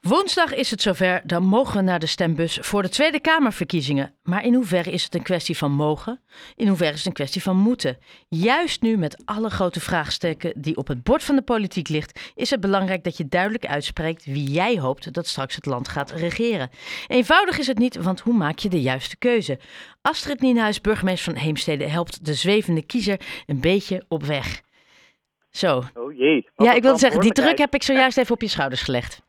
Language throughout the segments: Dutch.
Woensdag is het zover, dan mogen we naar de stembus voor de Tweede Kamerverkiezingen. Maar in hoeverre is het een kwestie van mogen? In hoeverre is het een kwestie van moeten? Juist nu met alle grote vraagstukken die op het bord van de politiek ligt, is het belangrijk dat je duidelijk uitspreekt wie jij hoopt dat straks het land gaat regeren. Eenvoudig is het niet, want hoe maak je de juiste keuze? Astrid Nienhuis, burgemeester van Heemstede, helpt de zwevende kiezer een beetje op weg. Zo. Oh jee. Ja, ik wilde zeggen, die druk heb ik zojuist even op je schouders gelegd.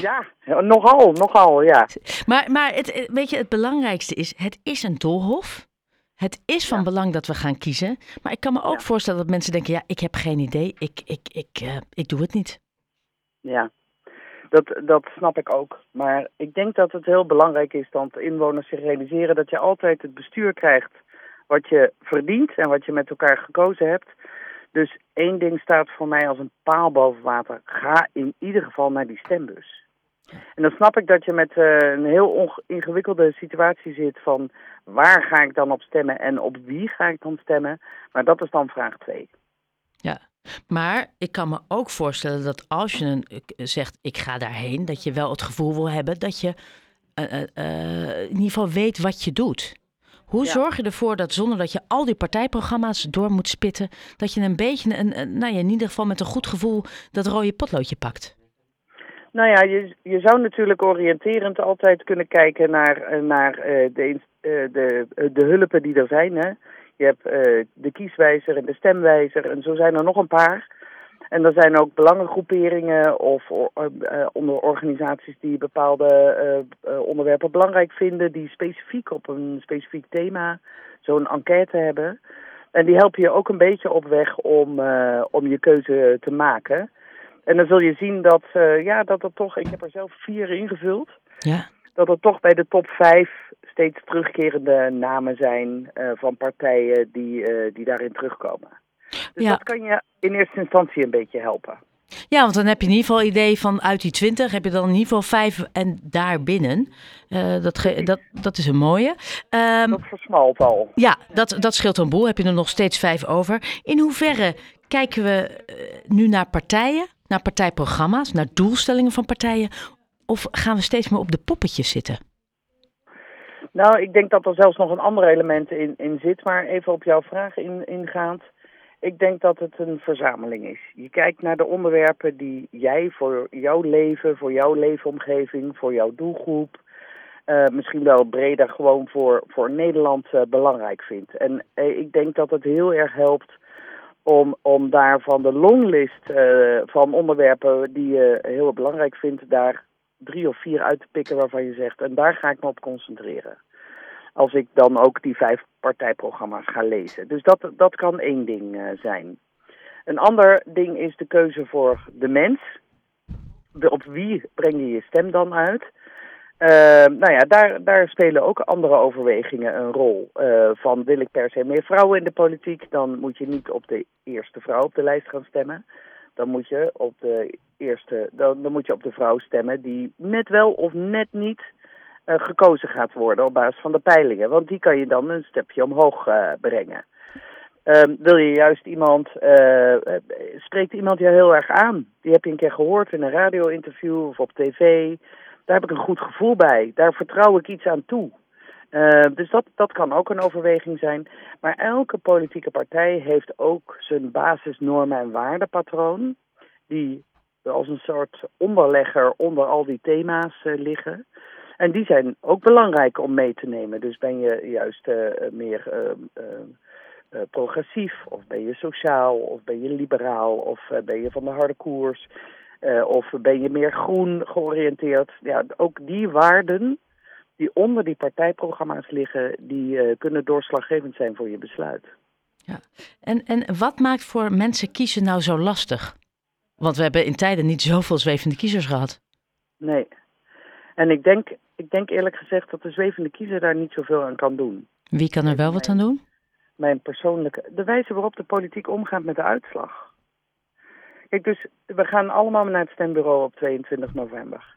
Ja, nogal, nogal, ja. Maar, maar het, weet je, het belangrijkste is, het is een doolhof. Het is van belang dat we gaan kiezen. Maar ik kan me ook voorstellen dat mensen denken, ja, ik heb geen idee. Ik, ik, ik, uh, ik doe het niet. Ja, dat, dat snap ik ook. Maar ik denk dat het heel belangrijk is dat inwoners zich realiseren dat je altijd het bestuur krijgt wat je verdient en wat je met elkaar gekozen hebt. Dus één ding staat voor mij als een paal boven water. Ga in ieder geval naar die stembus. En dan snap ik dat je met uh, een heel ingewikkelde situatie zit van waar ga ik dan op stemmen en op wie ga ik dan stemmen. Maar dat is dan vraag twee. Ja, maar ik kan me ook voorstellen dat als je een, zegt ik ga daarheen, dat je wel het gevoel wil hebben dat je uh, uh, in ieder geval weet wat je doet. Hoe zorg je ervoor dat zonder dat je al die partijprogramma's door moet spitten, dat je een beetje, een, een, nou ja, in ieder geval met een goed gevoel dat rode potloodje pakt? Nou ja, je, je zou natuurlijk oriënterend altijd kunnen kijken naar, naar uh, de, uh, de, de hulpen die er zijn. Hè? Je hebt de kieswijzer en de stemwijzer en zo zijn er nog een paar. En er zijn ook belangengroeperingen of onder organisaties die bepaalde onderwerpen belangrijk vinden, die specifiek op een specifiek thema zo'n enquête hebben. En die helpen je ook een beetje op weg om, om je keuze te maken. En dan zul je zien dat, ja, dat er toch, ik heb er zelf vier ingevuld, ja. dat er toch bij de top vijf steeds terugkerende namen zijn van partijen die, die daarin terugkomen. Dus ja. dat kan je in eerste instantie een beetje helpen. Ja, want dan heb je in ieder geval idee van uit die 20 heb je dan in ieder geval vijf en daarbinnen. Uh, dat, dat, dat is een mooie. Um, dat versmalt al. Ja, dat, dat scheelt een boel. Heb je er nog steeds vijf over. In hoeverre kijken we uh, nu naar partijen, naar partijprogramma's, naar doelstellingen van partijen? Of gaan we steeds meer op de poppetjes zitten? Nou, ik denk dat er zelfs nog een ander element in, in zit. Maar even op jouw vraag in, ingaand. Ik denk dat het een verzameling is. Je kijkt naar de onderwerpen die jij voor jouw leven, voor jouw leefomgeving, voor jouw doelgroep, uh, misschien wel breder gewoon voor, voor Nederland uh, belangrijk vindt. En ik denk dat het heel erg helpt om, om daar van de longlist van onderwerpen die je heel belangrijk vindt, daar drie of vier uit te pikken waarvan je zegt, en daar ga ik me op concentreren als ik dan ook die vijf partijprogramma's ga lezen. Dus dat, dat kan één ding uh, zijn. Een ander ding is de keuze voor de mens. Op wie breng je je stem dan uit? Uh, nou ja, daar, daar spelen ook andere overwegingen een rol. Uh, van wil ik per se meer vrouwen in de politiek, dan moet je niet op de eerste vrouw op de lijst gaan stemmen. Dan moet je op de eerste, dan, dan moet je op de vrouw stemmen die net wel of net niet uh, gekozen gaat worden op basis van de peilingen. Want die kan je dan een stapje omhoog uh, brengen. Um, wil je juist iemand, spreekt iemand je heel erg aan? Die heb je een keer gehoord in een radio-interview of op tv. Daar heb ik een goed gevoel bij. Daar vertrouw ik iets aan toe. Uh, dus dat, dat kan ook een overweging zijn. Maar elke politieke partij heeft ook zijn basisnormen en waardepatroon. Die als een soort onderlegger onder al die thema's uh, liggen. En die zijn ook belangrijk om mee te nemen. Dus ben je juist uh, meer uh, uh, progressief, of ben je sociaal, of ben je liberaal, of ben je van de harde koers, of ben je meer groen georiënteerd. Ja, ook die waarden die onder die partijprogramma's liggen, die kunnen doorslaggevend zijn voor je besluit. Ja. En, en wat maakt voor mensen kiezen nou zo lastig? Want we hebben in tijden niet zoveel zwevende kiezers gehad. Nee. En ik denk, ik denk eerlijk gezegd dat de zwevende kiezer daar niet zoveel aan kan doen. Wie kan er wel wat aan doen? Mijn persoonlijke. De wijze waarop de politiek omgaat met de uitslag. Kijk, dus we gaan allemaal naar het stembureau op 22 november.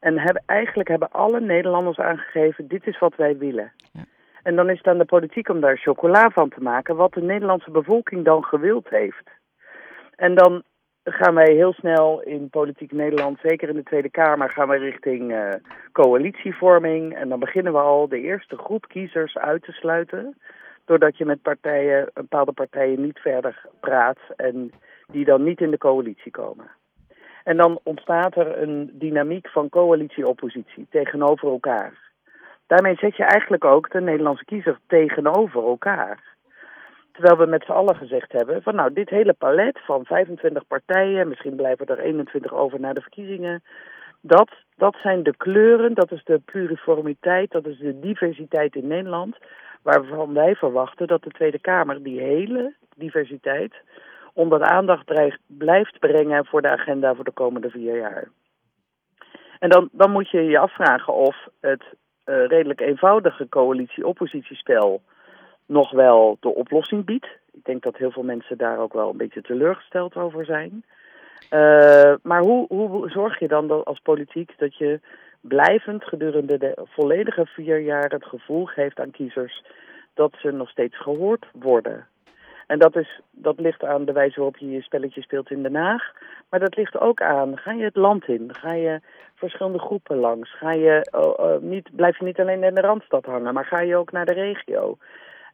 En hebben, eigenlijk hebben alle Nederlanders aangegeven: dit is wat wij willen. Ja. En dan is het aan de politiek om daar chocola van te maken, wat de Nederlandse bevolking dan gewild heeft. En dan gaan wij heel snel in politiek Nederland, zeker in de Tweede Kamer, gaan we richting uh, coalitievorming. En dan beginnen we al de eerste groep kiezers uit te sluiten. Doordat je met partijen, bepaalde partijen niet verder praat en die dan niet in de coalitie komen. En dan ontstaat er een dynamiek van coalitie-oppositie tegenover elkaar. Daarmee zet je eigenlijk ook de Nederlandse kiezer tegenover elkaar. Terwijl we met z'n allen gezegd hebben van nou, dit hele palet van 25 partijen, misschien blijven er 21 over na de verkiezingen. Dat, dat zijn de kleuren, dat is de pluriformiteit, dat is de diversiteit in Nederland. Waarvan wij verwachten dat de Tweede Kamer die hele diversiteit onder de aandacht blijft brengen voor de agenda voor de komende vier jaar. En dan, dan moet je je afvragen of het uh, redelijk eenvoudige coalitie-oppositiespel nog wel de oplossing biedt. Ik denk dat heel veel mensen daar ook wel een beetje teleurgesteld over zijn. Uh, maar hoe, hoe zorg je dan als politiek dat je blijvend gedurende de volledige vier jaar het gevoel geeft aan kiezers dat ze nog steeds gehoord worden? En dat, is, dat ligt aan de wijze waarop je je spelletje speelt in Den Haag. Maar dat ligt ook aan, ga je het land in? Ga je verschillende groepen langs? Ga je, oh, oh, niet, blijf je niet alleen in de Randstad hangen, maar ga je ook naar de regio?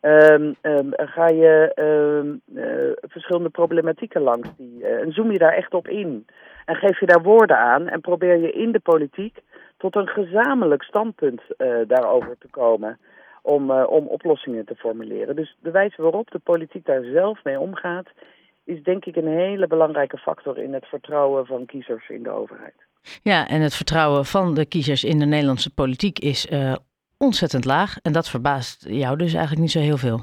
Um, um, ga je um, uh, verschillende problematieken langs die, uh, en zoom je daar echt op in. En geef je daar woorden aan en probeer je in de politiek tot een gezamenlijk standpunt uh, daarover te komen om, uh, om oplossingen te formuleren. Dus de wijze waarop de politiek daar zelf mee omgaat, is denk ik een hele belangrijke factor in het vertrouwen van kiezers in de overheid. Ja, en het vertrouwen van de kiezers in de Nederlandse politiek is uh, ontzettend laag. En dat verbaast jou dus eigenlijk niet zo heel veel.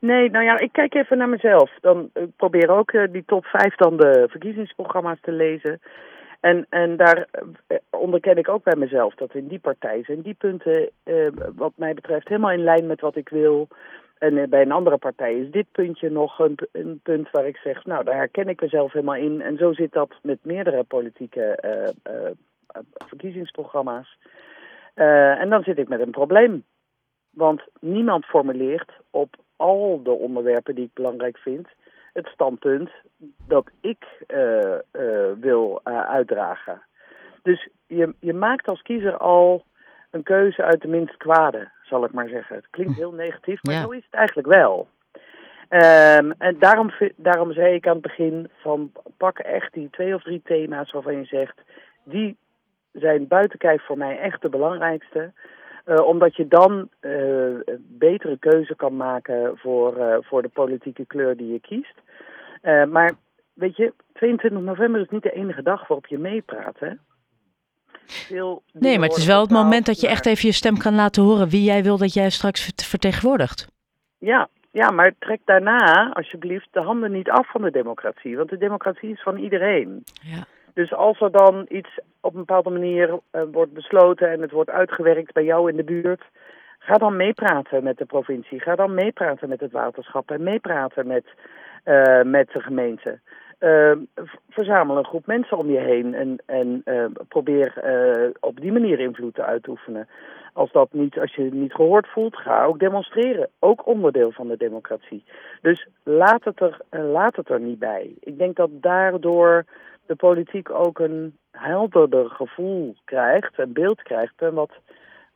Nee, nou ja, ik kijk even naar mezelf. Dan ik probeer ook uh, die top 5 dan de verkiezingsprogramma's te lezen. En, en daar eh, onderken ik ook bij mezelf dat in die partij zijn die punten, eh, wat mij betreft, helemaal in lijn met wat ik wil. En eh, bij een andere partij is dit puntje nog een, een, punt waar ik zeg, nou, daar herken ik mezelf helemaal in. En zo zit dat met meerdere politieke verkiezingsprogramma's. en dan zit ik met een probleem. Want niemand formuleert op al de onderwerpen die ik belangrijk vind het standpunt dat ik uh, uh, wil uh, uitdragen. Dus je, je maakt als kiezer al een keuze uit de minst kwade, zal ik maar zeggen. Het klinkt heel negatief, maar ja. zo is het eigenlijk wel. Um, en daarom, daarom zei ik aan het begin van pak echt die twee of drie thema's waarvan je zegt, die zijn buiten kijf voor mij echt de belangrijkste. Uh, omdat je dan uh, betere keuze kan maken voor, uh, voor de politieke kleur die je kiest. maar weet je, 22 november is niet de enige dag waarop je meepraat, hè? Veel nee, maar het is wel het moment dat je echt even je stem kan laten horen wie jij wil dat jij straks vertegenwoordigt. Ja, ja, maar trek daarna alsjeblieft de handen niet af van de democratie. Want de democratie is van iedereen. Ja. Dus als er dan iets op een bepaalde manier uh, wordt besloten en het wordt uitgewerkt bij jou in de buurt, ga dan meepraten met de provincie. Ga dan meepraten met het waterschap en meepraten met, uh, met de gemeente. Uh, verzamel een groep mensen om je heen en, en probeer op die manier invloed te oefenen. Als, dat niet, als je het niet gehoord voelt, ga ook demonstreren. Ook onderdeel van de democratie. Dus laat het er, laat het er niet bij. Ik denk dat daardoor de politiek ook een helderder gevoel krijgt, een beeld krijgt en wat,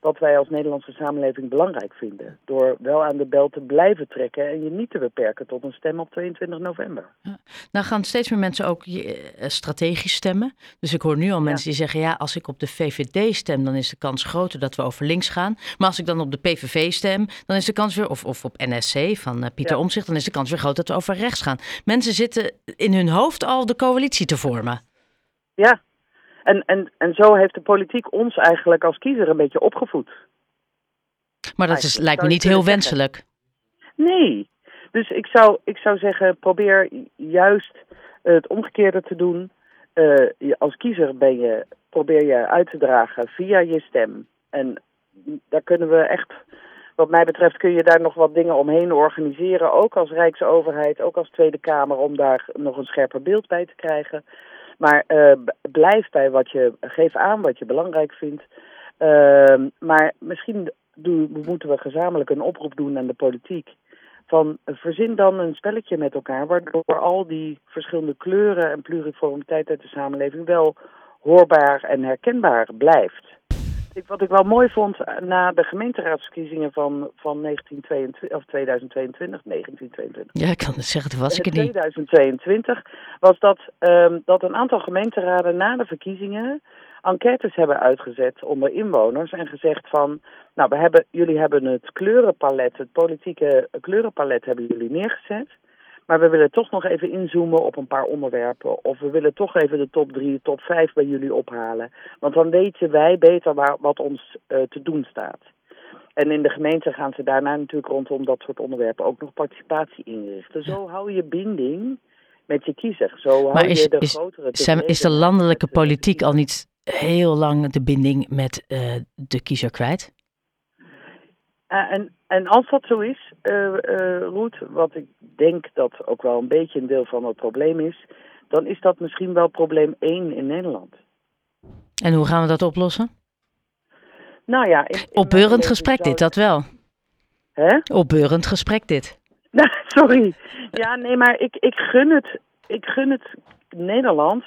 wat wij als Nederlandse samenleving belangrijk vinden. Door wel aan de bel te blijven trekken en je niet te beperken tot een stem op 22 november. Ja. Nou gaan steeds meer mensen ook eh, strategisch stemmen. Dus ik hoor nu al mensen die zeggen, ja, als ik op de VVD stem, dan is de kans groter dat we over links gaan. Maar als ik dan op de PVV stem, dan is de kans weer, of, of op NSC van uh, Pieter ja. Omzicht, dan is de kans weer groot dat we over rechts gaan. Mensen zitten in hun hoofd al de coalitie te vormen. Ja, en, en, en zo heeft de politiek ons eigenlijk als kiezer een beetje opgevoed. Maar dat is, lijkt me niet heel wenselijk. Nee. Dus ik zou, ik zou zeggen, probeer juist het omgekeerde te doen. Uh, als kiezer ben je, probeer je uit te dragen via je stem. En daar kunnen we echt, wat mij betreft, kun je daar nog wat dingen omheen organiseren. Ook als Rijksoverheid, ook als Tweede Kamer, om daar nog een scherper beeld bij te krijgen. Maar uh, blijf bij wat je, geef aan wat je belangrijk vindt. Uh, maar misschien doen, moeten we gezamenlijk een oproep doen aan de politiek. van verzin dan een spelletje met elkaar, waardoor al die verschillende kleuren en pluriformiteit uit de samenleving wel hoorbaar en herkenbaar blijft. Wat ik wel mooi vond na de gemeenteraadsverkiezingen van, van 1922, of 2022, 1922. Ja, ik kan het zeggen, toen was ik er niet. 2022 was dat, um, dat een aantal gemeenteraden na de verkiezingen enquêtes hebben uitgezet onder inwoners en gezegd van, nou, we hebben, jullie hebben het kleurenpalet, het politieke kleurenpalet hebben jullie neergezet. Maar we willen toch nog even inzoomen op een paar onderwerpen. Of we willen toch even de top drie, top vijf bij jullie ophalen. Want dan weten wij beter waar, wat ons uh, te doen staat. En in de gemeente gaan ze daarna natuurlijk rondom dat soort onderwerpen ook nog participatie inrichten. Zo hou je binding met je kiezer. Zo hou maar is, je de is, grotere... Sam, is de landelijke politiek al niet heel lang de binding met uh, de kiezer kwijt? Uh, en, en als dat zo is, uh, uh, Roet, wat ik denk dat ook wel een beetje een deel van het probleem is, dan is dat misschien wel probleem 1 in Nederland. En hoe gaan we dat oplossen? Nou ja, in, in opbeurend gesprek dit, dat wel. Hè? Opbeurend gesprek dit. Nou, sorry. Ja, nee, maar ik, ik gun het, ik gun het Nederland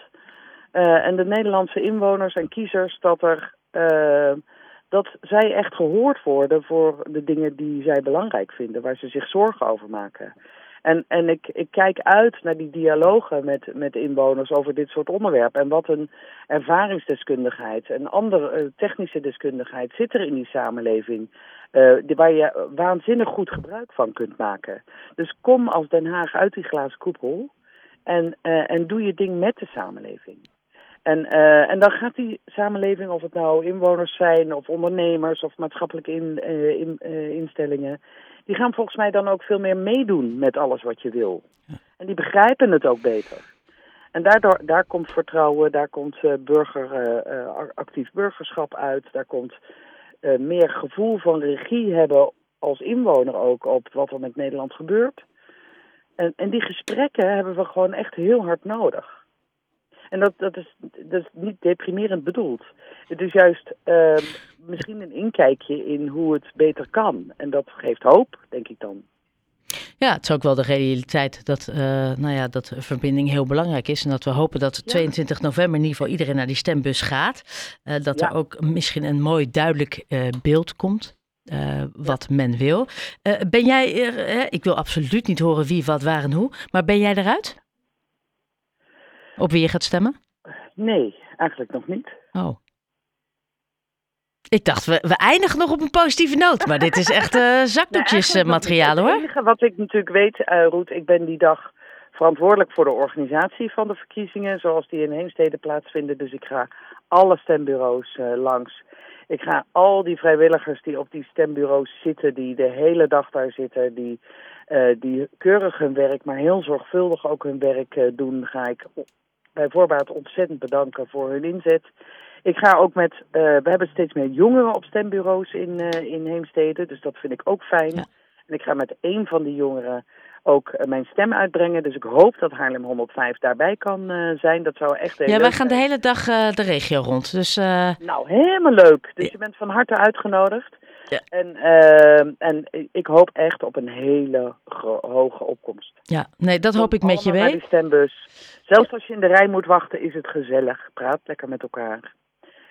uh, en de Nederlandse inwoners en kiezers dat er uh, dat zij echt gehoord worden voor de dingen die zij belangrijk vinden, waar ze zich zorgen over maken. En, en ik, ik kijk uit naar die dialogen met, met inwoners over dit soort onderwerpen. En wat een ervaringsdeskundigheid en andere uh, technische deskundigheid zit er in die samenleving. Uh, waar je waanzinnig goed gebruik van kunt maken. Dus kom als Den Haag uit die glazen koepel en, uh, en doe je ding met de samenleving. En, uh, en dan gaat die samenleving, of het nou inwoners zijn, of ondernemers, of maatschappelijke in, uh, in, uh, instellingen, die gaan volgens mij dan ook veel meer meedoen met alles wat je wil. En die begrijpen het ook beter. En daardoor, daar komt vertrouwen, daar komt burger, actief burgerschap uit, daar komt meer gevoel van regie hebben als inwoner ook op wat er met Nederland gebeurt. En, en die gesprekken hebben we gewoon echt heel hard nodig. En dat, dat, is, dat is niet deprimerend bedoeld. Het is juist uh, misschien een inkijkje in hoe het beter kan. En dat geeft hoop, denk ik dan. Ja, het is ook wel de realiteit dat, uh, nou ja, dat verbinding heel belangrijk is. En dat we hopen dat ja. 22 november in ieder geval iedereen naar die stembus gaat. Uh, dat ja. er ook misschien een mooi duidelijk uh, beeld komt. wat ja. men wil. ben jij, ik wil absoluut niet horen wie, wat, waar en hoe. Maar ben jij eruit? Op wie je gaat stemmen? Nee, eigenlijk nog niet. Oh. Ik dacht, we, we eindigen nog op een positieve noot. Maar dit is echt uh, zakdoekjesmateriaal nee, hoor. Het enige wat ik natuurlijk weet, uh, Roet, ik ben die dag verantwoordelijk voor de organisatie van de verkiezingen. Zoals die in Heemstede plaatsvinden. Dus ik ga alle stembureaus uh, langs. Ik ga al die vrijwilligers die op die stembureaus zitten, die de hele dag daar zitten, die, uh, die keurig hun werk, maar heel zorgvuldig ook hun werk uh, doen, ga ik bij voorbaat ontzettend bedanken voor hun inzet. Ik ga ook met, uh, we hebben steeds meer jongeren op stembureaus in, uh, in Heemstede, dus dat vind ik ook fijn. Ja. En ik ga met één van die jongeren ook uh, mijn stem uitbrengen. Dus ik hoop dat Haarlem 105 daarbij kan zijn. Dat zou echt heel Ja, wij gaan zijn. de hele dag de regio rond. Dus, Nou, helemaal leuk. Dus je bent van harte uitgenodigd. Ja. En, en ik hoop echt op een hele hoge opkomst. Ja, nee, dat hoop ik met je mee. die stembus. Zelfs als je in de rij moet wachten, is het gezellig. Praat lekker met elkaar.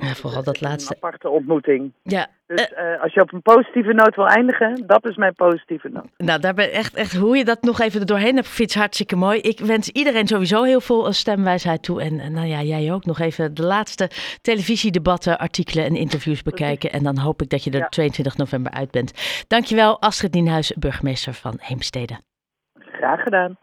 Ja, vooral dat laatste. Een aparte ontmoeting. Ja. Dus uh, als je op een positieve noot wil eindigen, dat is mijn positieve noot. Nou, daar ben echt, echt hoe je dat nog even er doorheen hebt fiets, hartstikke mooi. Ik wens iedereen sowieso heel veel stemwijsheid toe. En, en nou ja, jij ook nog even de laatste televisiedebatten, artikelen en interviews bekijken. En dan hoop ik dat je er ja. 22 november uit bent. Dankjewel, Astrid Nienhuis, burgemeester van Heemstede. Graag gedaan.